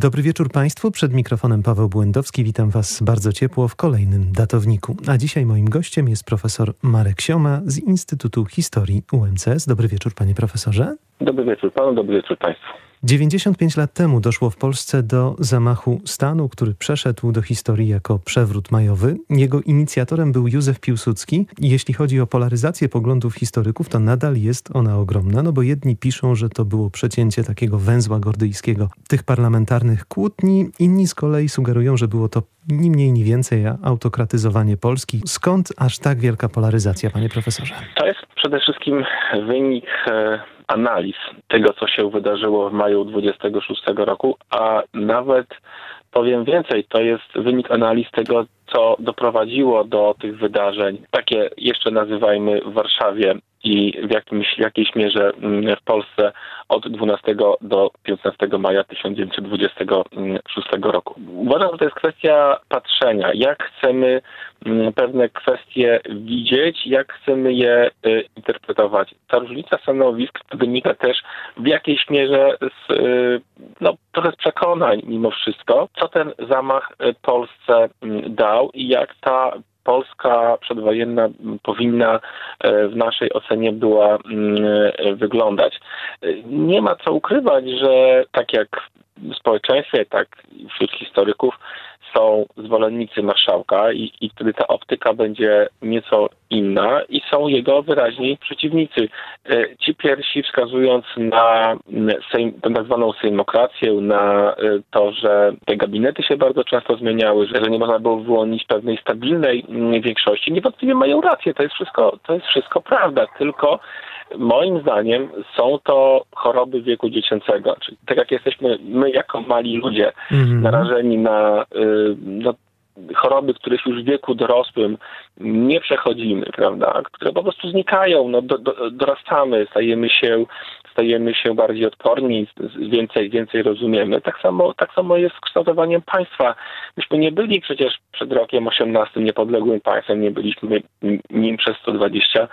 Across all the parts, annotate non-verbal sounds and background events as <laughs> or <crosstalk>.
Dobry wieczór Państwu. Przed mikrofonem Paweł Błędowski. Witam Was bardzo ciepło w kolejnym datowniku. A dzisiaj moim gościem jest profesor Marek Sioma z Instytutu Historii UMCS. Dobry wieczór, panie profesorze. Dobry wieczór panu, dobry wieczór państwu. 95 lat temu doszło w Polsce do zamachu stanu, który przeszedł do historii jako przewrót majowy. Jego inicjatorem był Józef Piłsudski. Jeśli chodzi o polaryzację poglądów historyków, to nadal jest ona ogromna, no bo jedni piszą, że to było przecięcie takiego węzła gordyjskiego tych parlamentarnych kłótni, inni z kolei sugerują, że było to ni mniej, ni więcej autokratyzowanie Polski. Skąd aż tak wielka polaryzacja, panie profesorze? To przede wszystkim wynik e, analiz tego, co się wydarzyło w maju 26 roku, a nawet powiem więcej, to jest wynik analiz tego, co doprowadziło do tych wydarzeń, takie jeszcze nazywajmy w Warszawie i w, jakimś, w jakiejś mierze mm, w Polsce od 12 do 15 maja 1926 roku. Uważam, że to jest kwestia patrzenia, jak chcemy mm, pewne kwestie widzieć, jak chcemy je y, interpretować. Ta różnica stanowisk wynika też w jakiejś mierze z, y, no, trochę z przekonań mimo wszystko, co ten zamach y, Polsce mm, dał i jak ta Polska przedwojenna powinna e, w naszej ocenie była mm, e, wyglądać. Nie ma co ukrywać, że tak jak w społeczeństwie, tak wśród historyków są zwolennicy marszałka i, i wtedy ta optyka będzie nieco inna i są jego wyraźni przeciwnicy. E, ci pierwsi wskazując na sejm, tak zwaną sejmokrację, na e, to, że te gabinety się bardzo często zmieniały, że, nie można było wyłonić pewnej stabilnej większości, niewątpliwie mają rację, to jest wszystko, to jest wszystko prawda, tylko Moim zdaniem są to choroby wieku dziecięcego. Czyli tak jak jesteśmy my jako mali ludzie -hmm. narażeni na, y, na choroby, których już w wieku dorosłym nie przechodzimy, prawda, które po prostu znikają, no, do, do, dorastamy, stajemy się, stajemy się bardziej odporni, więcej, więcej rozumiemy. Tak samo, tak samo jest z kształtowaniem państwa. Myśmy nie byli przecież przed rokiem 18 niepodległym państwem, nie byliśmy nim przez 120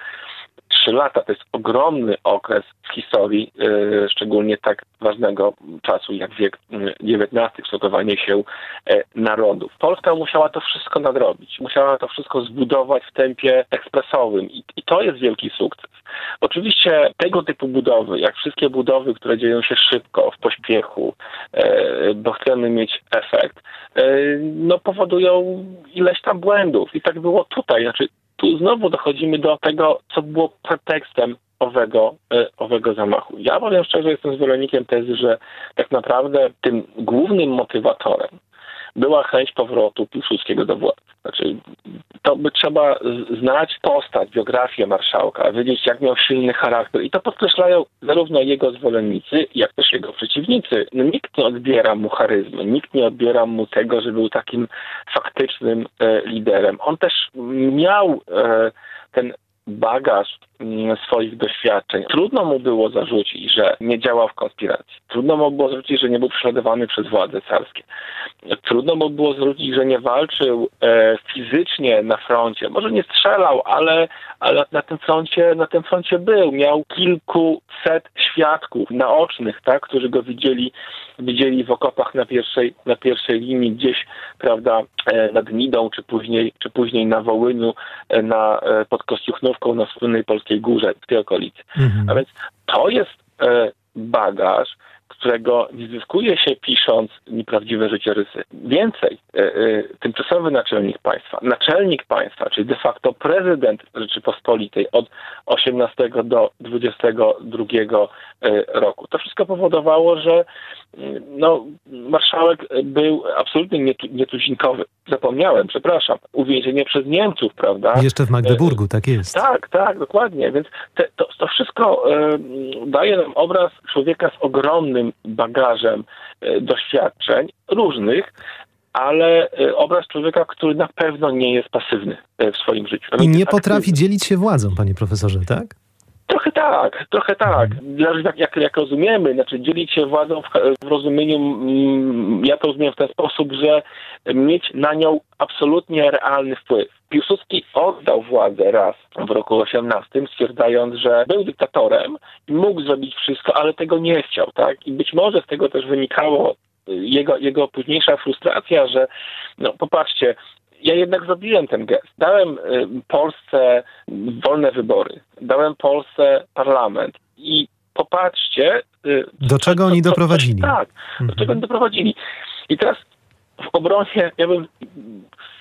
trzy lata to jest ogromny okres w historii, e, szczególnie tak ważnego czasu jak wiek XIX, kształtowanie się e, narodów. Polska musiała to wszystko nadrobić, musiała to wszystko zbudować w tempie ekspresowym i, to jest wielki sukces. Oczywiście tego typu budowy, jak wszystkie budowy, które dzieją się szybko, w pośpiechu, e, bo chcemy mieć efekt, no powodują ileś tam błędów i tak było tutaj. Znaczy tu znowu dochodzimy do tego, co było pretekstem owego, e, owego zamachu. Ja powiem szczerze, jestem zwolennikiem tezy, że tak naprawdę tym głównym motywatorem była chęć powrotu Piłsudskiego do władzy. Znaczy, to by trzeba znać postać, biografię marszałka, wiedzieć, jak miał silny charakter. I to podkreślają zarówno jego zwolennicy, jak też jego przeciwnicy. No, nikt nie odbiera mu charyzmy, nikt nie odbiera mu tego, że był takim faktycznym e, liderem. On też miał e, ten bagaż mm, swoich doświadczeń. Trudno mu było zarzucić, że nie działał w konspiracji. Trudno mu było zarzucić, że nie był prześladowany przez władze carskie. Trudno mu było zarzucić, że nie walczył e, fizycznie na froncie. Może nie strzelał, ale, ale na tym froncie, na tym froncie był. Miał kilkuset świadków naocznych, tak, którzy go widzieli, widzieli w okopach na pierwszej, na pierwszej linii, gdzieś, prawda, e, nad Nidą, czy później, czy później na Wołyniu, e, na, e, pod Kostiuchnówką, na słynnej Polskiej Górze, w tej okolicy. Mhm. A więc to jest bagaż, którego nie zyskuje się pisząc nieprawdziwe życiorysy. Więcej, e, e, tymczasowy naczelnik państwa, naczelnik państwa, czyli de facto prezydent Rzeczypospolitej od 18 do 22 e, roku. To wszystko powodowało, że no, marszałek był absolutnie nietu, nietuzinkowy. Zapomniałem, przepraszam, uwięzienie przez Niemców, prawda? Jeszcze w Magdeburgu, tak jest. Tak, tak, dokładnie. Więc te, to, to wszystko daje nam obraz człowieka z ogromnym bagażem e, doświadczeń różnych, ale e, obraz człowieka, który na pewno nie jest pasywny e, w swoim życiu. I nie potrafi dzielić się władzą, panie profesorze, tak? Tak, trochę tak. Zależy jak, jak, jak rozumiemy, znaczy dzielić się władzą w, w rozumieniu, mm, ja to rozumiem w ten sposób, że mieć na nią absolutnie realny wpływ. Piłsudski oddał władzę raz w roku 18, stwierdzając, że był dyktatorem i mógł zrobić wszystko, ale tego nie chciał, tak? I być może z tego też wynikało jego, jego późniejsza frustracja, że no popatrzcie, ja jednak zrobiłem ten gest. Dałem Polsce wolne wybory, dałem Polsce parlament i popatrzcie. Do czego oni doprowadzili? tak, do czego oni doprowadzili. I teraz w obronie, ja bym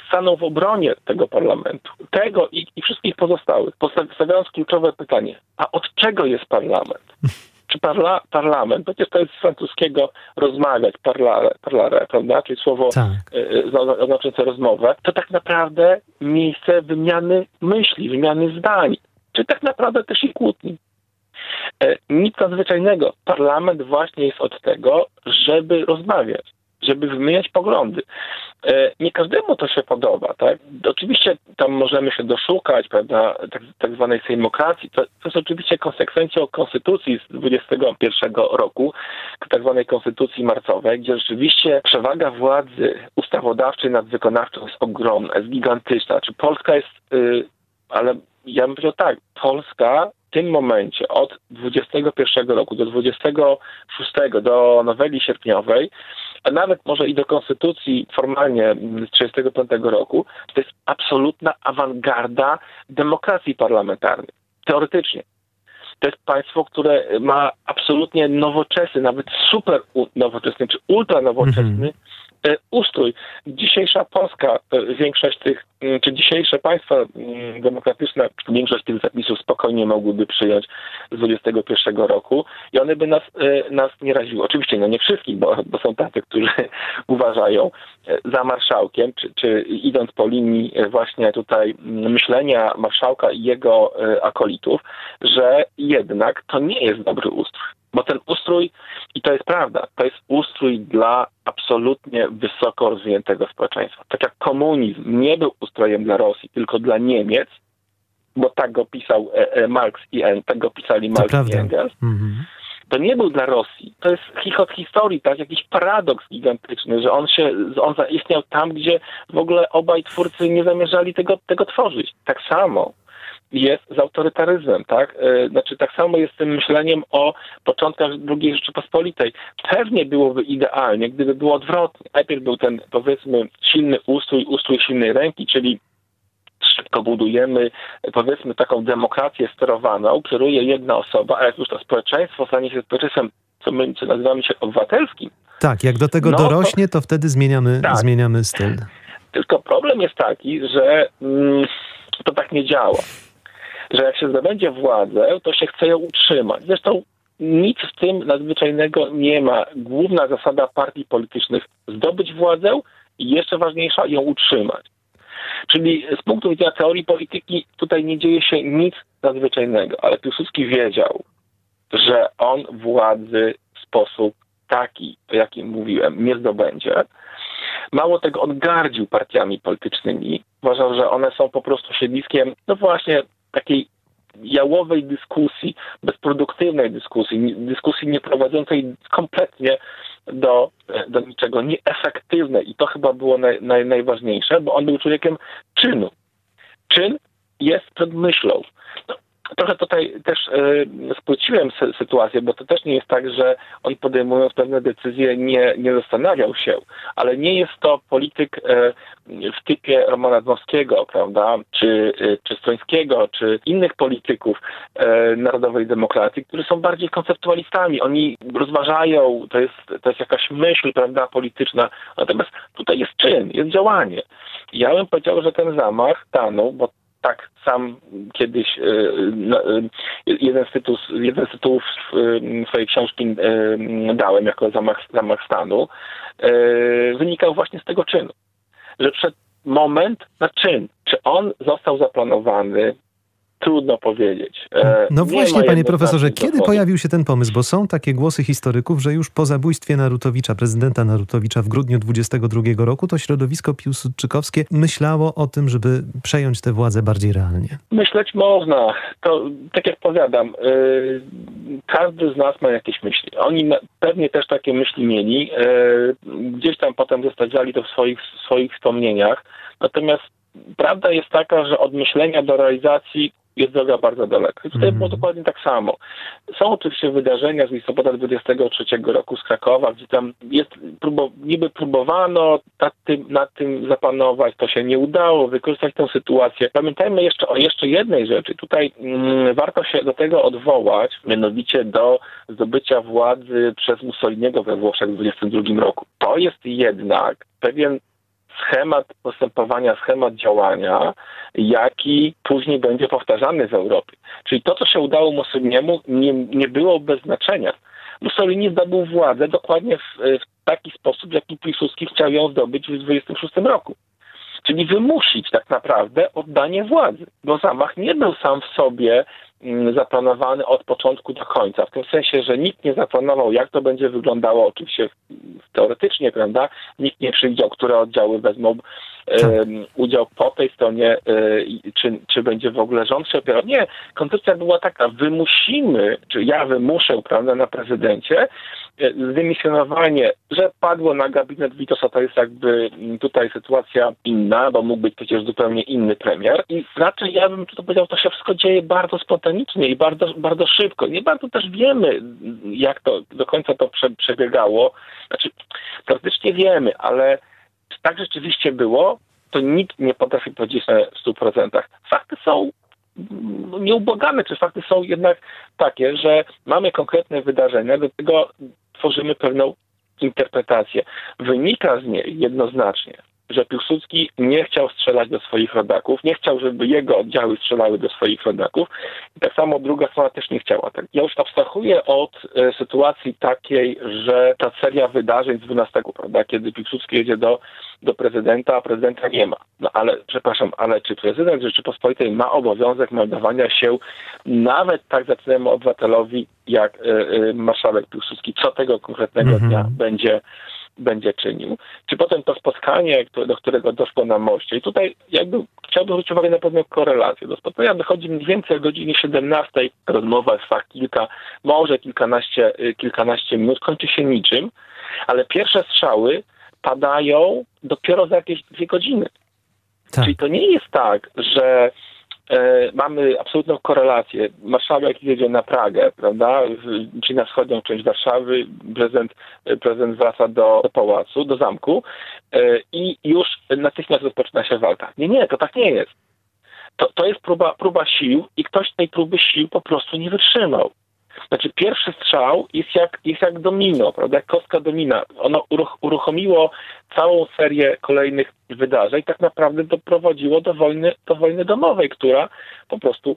stanął w obronie tego parlamentu, tego i, i wszystkich pozostałych, stawiając kluczowe pytanie, a od czego jest parlament? <laughs> Czy parla, parlament, przecież to jest z francuskiego rozmawiać, parlare, parlare prawda, czyli słowo tak. y, oznaczające rozmowę, to tak naprawdę miejsce wymiany myśli, wymiany zdań, czy tak naprawdę też i kłótni. E, nic nadzwyczajnego. Parlament właśnie jest od tego, żeby rozmawiać żeby wymieniać poglądy. E, nie każdemu to się podoba, tak? Oczywiście tam możemy się doszukać, prawda, tak, tak zwanej sejmokracji. To, to jest oczywiście konsekwencją konstytucji z 21 roku, tak zwanej konstytucji marcowej, gdzie rzeczywiście przewaga władzy ustawodawczej nad wykonawczą jest ogromna, jest gigantyczna. Czy Polska jest, yy, ale ja bym powiedział tak, Polska tym momencie od 21 roku do 26 do noweli sierpniowej a nawet może i do konstytucji formalnie z 1935 roku, to jest absolutna awangarda demokracji parlamentarnej. Teoretycznie. To jest państwo, które ma absolutnie nowoczesny, nawet super nowoczesny, czy ultra nowoczesny mm -hmm. E, ustrój. Dzisiejsza Polska, e, większość tych, czy dzisiejsze państwa demokratyczne, większość tych zapisów spokojnie mogłyby przyjąć z 21 roku i one by nas, e, nas nie raziły. Oczywiście no nie wszystkich, bo, bo są tacy, którzy <laughs> uważają za marszałkiem, czy, czy idąc po linii właśnie tutaj myślenia marszałka i jego akolitów, że jednak to nie jest dobry ustrój. Bo ten ustrój, i to jest prawda, to jest ustrój dla absolutnie wysoko rozwiniętego społeczeństwa. Tak jak komunizm nie był ustrojem dla Rosji, tylko dla Niemiec, bo tak go pisał e, e, Marx i Engels, tak go pisali Marx i Engels, mhm. to nie był dla Rosji. To jest chichot historii, tak? Jakiś paradoks gigantyczny, że on się, on zaistniał tam, gdzie w ogóle obaj twórcy nie zamierzali tego, tego tworzyć. Tak samo jest z autorytaryzmem, tak? E, znaczy tak samo jest z tym myśleniem o początkach II Rzeczypospolitej. Pewnie byłoby idealnie, gdyby było odwrotnie. Najpierw był ten, powiedzmy, silny ustrój, ustrój silnej ręki, czyli szybko budujemy, powiedzmy, taką demokrację sterowaną, kieruje jedna osoba, a jak już to społeczeństwo stanie się społeczeństwem, co my co nazywamy się obywatelskim. Tak, jak do tego no, dorośnie, to, to wtedy zmieniamy, tak. zmieniamy styl. Tylko problem jest taki, że mm, to tak nie działa że jak się zdobędzie władzę, to się chce ją utrzymać. Zresztą nic w tym nadzwyczajnego nie ma. Główna zasada partii politycznych zdobyć władzę i jeszcze ważniejsza ją utrzymać. Czyli z punktu widzenia teorii polityki tutaj nie dzieje się nic nadzwyczajnego, ale Piłsudski wiedział, że on władzy w sposób taki, o jakim mówiłem, nie zdobędzie. Mało tego, on gardził partiami politycznymi. Uważał, że one są po prostu siedliskiem, no właśnie, takiej jałowej dyskusji, bezproduktywnej dyskusji, dyskusji nie prowadzącej kompletnie do, do niczego, nieefektywnej. I to chyba było naj, naj, najważniejsze, bo on był człowiekiem czynu. Czyn jest przed myślą. No, trochę tutaj też y, spłyciłem sytuację, bo to też nie jest tak, że on podejmując pewne decyzje nie, nie zastanawiał się, ale nie jest to polityk y, w typie Romana Dmowskiego, prawda, czy, y, czy Strońskiego, czy innych polityków narodowej demokracji, którzy są bardziej konceptualistami. Oni rozważają, to jest, to jest jakaś myśl, prawda, polityczna, natomiast tutaj jest czyn, jest działanie. Ja bym powiedział, że ten zamach stanął, bo tak sam kiedyś e, e, jeden z, tytułów, jeden z tytułów swojej książki e, dałem jako zamach, zamach stanu, wynikał właśnie z tego czynu. Że przed moment na czyn, czy on został zaplanowany, Trudno powiedzieć. E, no właśnie, panie profesorze, kiedy pojawił się ten pomysł? Bo są takie głosy historyków, że już po zabójstwie Narutowicza, prezydenta Narutowicza w grudniu 22 roku, to środowisko piłsudczykowskie myślało o tym, żeby przejąć tę władzę bardziej realnie. Myśleć można. To, tak jak powiadam, yy, każdy z nas ma jakieś myśli. Oni pewnie też takie myśli mieli. Yy, gdzieś tam potem zostawiali to w swoich, w swoich wspomnieniach. Natomiast prawda jest taka, że od myślenia do realizacji jest droga bardzo daleka. I tutaj Mhm. było dokładnie tak samo. Są oczywiście wydarzenia z listopada 23 roku z Krakowa, gdzie tam jest próbo, niby próbowano nad tym, nad tym zapanować, to się nie udało, wykorzystać tę sytuację. Pamiętajmy jeszcze o jeszcze jednej rzeczy. Tutaj mm, warto się do tego odwołać, mianowicie do zdobycia władzy przez Mussoliniego we Włoszech w 22 roku. To jest jednak pewien schemat postępowania, schemat działania, jaki później będzie powtarzany w Europie. Czyli to, co się udało Mussoliniemu, nie, nie było bez znaczenia. Mussolini zdobył władzę dokładnie w, w taki sposób, jaki Piłsudski chciał ją zdobyć w 26 roku. Czyli wymusić tak naprawdę oddanie władzy. Bo zamach nie był sam w sobie zaplanowany od początku do końca. W tym sensie, że nikt nie zaplanował, jak to będzie wyglądało, oczywiście teoretycznie, prawda? Nikt nie przewidział, które oddziały wezmą Tak. em, udział po tej stronie, e, czy, czy będzie w ogóle rząd się opierał. Nie, koncepcja była taka, wymusimy, czy ja wymuszę, prawda, na prezydencie, e, zdymisjonowanie, że padło na gabinet Witosa, to jest jakby mm, tutaj sytuacja inna, bo mógł być przecież zupełnie inny premier i raczej ja bym tu powiedział, to się wszystko dzieje bardzo spontanicznie i bardzo, bardzo szybko. Nie bardzo też wiemy, jak to do końca to prze, przebiegało. Znaczy, praktycznie wiemy, ale czy tak rzeczywiście było, to nikt nie potrafi powiedzieć na 100%. Fakty są mm, nieubłagane, czy fakty są jednak takie, że mamy konkretne wydarzenia, do tego tworzymy pewną interpretację. Wynika z niej jednoznacznie, że Piłsudski nie chciał strzelać do swoich rodaków, nie chciał, żeby jego oddziały strzelały do swoich rodaków i tak samo druga strona też nie chciała. Tak. Ja już abstrahuję od e, sytuacji takiej, że ta seria wydarzeń z 12, prawda, kiedy Piłsudski jedzie do, do prezydenta, a prezydenta nie ma. No ale, przepraszam, ale czy prezydent Rzeczypospolitej ma obowiązek meldowania się nawet tak zacnemu obywatelowi jak e, e, marszałek Piłsudski, co tego konkretnego Mhm. dnia będzie będzie czynił. Czy potem to spotkanie, do którego doszło na moście. I tutaj jakby chciałbym zwrócić uwagę na pewną korelację. Do spotkania dochodzi mniej więcej o godzinie 17. Rozmowa trwa kilka, może kilkanaście, y, kilkanaście minut, kończy się niczym, ale pierwsze strzały padają dopiero za jakieś dwie godziny. Tak. Czyli to nie jest tak, że e, mamy absolutną korelację. Marszałek jedzie na Pragę, prawda, czyli na wschodnią część Warszawy, prezydent, prezydent wraca do, do pałacu, do zamku e, i już natychmiast rozpoczyna się walka. Nie, nie, to tak nie jest. To, to jest próba, próba sił i ktoś tej próby sił po prostu nie wytrzymał. Znaczy pierwszy strzał jest jak, jest jak domino, prawda, jak kostka domina. Ono uruch, uruchomiło całą serię kolejnych wydarzeń, tak naprawdę doprowadziło do wojny, do wojny domowej, która po prostu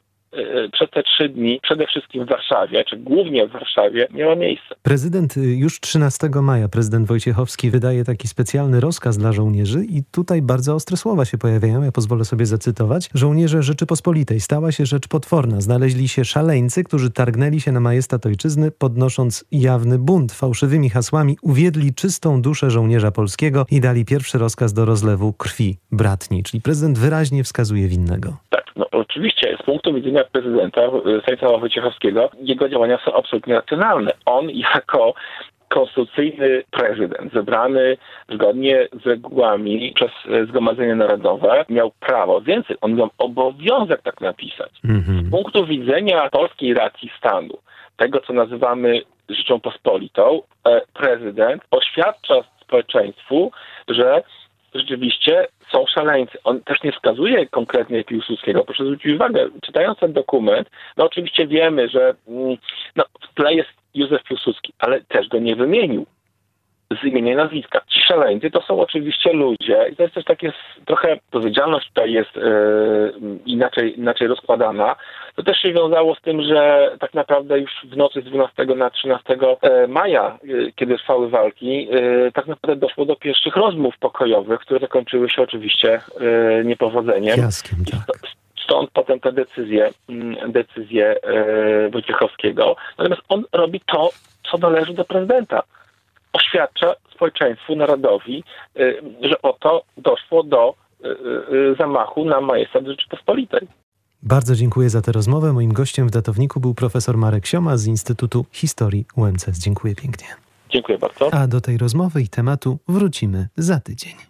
przez te trzy dni, przede wszystkim w Warszawie, czy głównie w Warszawie, miała miejsce. Prezydent y, już 13 maja, prezydent Wojciechowski wydaje taki specjalny rozkaz dla żołnierzy i tutaj bardzo ostre słowa się pojawiają. Ja pozwolę sobie zacytować. Żołnierze Rzeczypospolitej stała się rzecz potworna. Znaleźli się szaleńcy, którzy targnęli się na majestat ojczyzny, podnosząc jawny bunt fałszywymi hasłami, uwiedli czystą duszę żołnierza polskiego i dali pierwszy rozkaz do rozlewu krwi bratni. Czyli prezydent wyraźnie wskazuje winnego. Tak, no oczywiście z punktu widzenia prezydenta e, Stanisława Wojciechowskiego jego działania są absolutnie racjonalne. On jako konstytucyjny prezydent, zebrany zgodnie z regułami przez e, Zgromadzenie Narodowe, miał prawo, więcej, on miał obowiązek tak napisać. Z Mhm. punktu widzenia polskiej racji stanu, tego co nazywamy Rzecząpospolitą, e, prezydent oświadcza społeczeństwu, że rzeczywiście są szaleńcy. On też nie wskazuje konkretnie Piłsudskiego. Proszę zwrócić uwagę, czytając ten dokument, no oczywiście wiemy, że mm, no, w tle jest Józef Piłsudski, ale też go nie wymienił z imienia i nazwiska. Ci szaleńcy to są oczywiście ludzie i to jest też takie trochę odpowiedzialność tutaj jest e, inaczej, inaczej rozkładana. To też się wiązało z tym, że tak naprawdę już w nocy z 12 na 13 e, maja, e, kiedy trwały walki, tak naprawdę doszło do pierwszych rozmów pokojowych, które zakończyły się oczywiście niepowodzeniem. Tak. Stąd potem te decyzje, mm, decyzje Wojciechowskiego. Natomiast on robi to, co należy do prezydenta. Oświadcza społeczeństwu, narodowi, e, że oto doszło do e, e, zamachu na majestat Rzeczypospolitej. Bardzo dziękuję za tę rozmowę. Moim gościem w datowniku był profesor Marek Sioma z Instytutu Historii UMCS. Dziękuję pięknie. Dziękuję bardzo. A do tej rozmowy i tematu wrócimy za tydzień.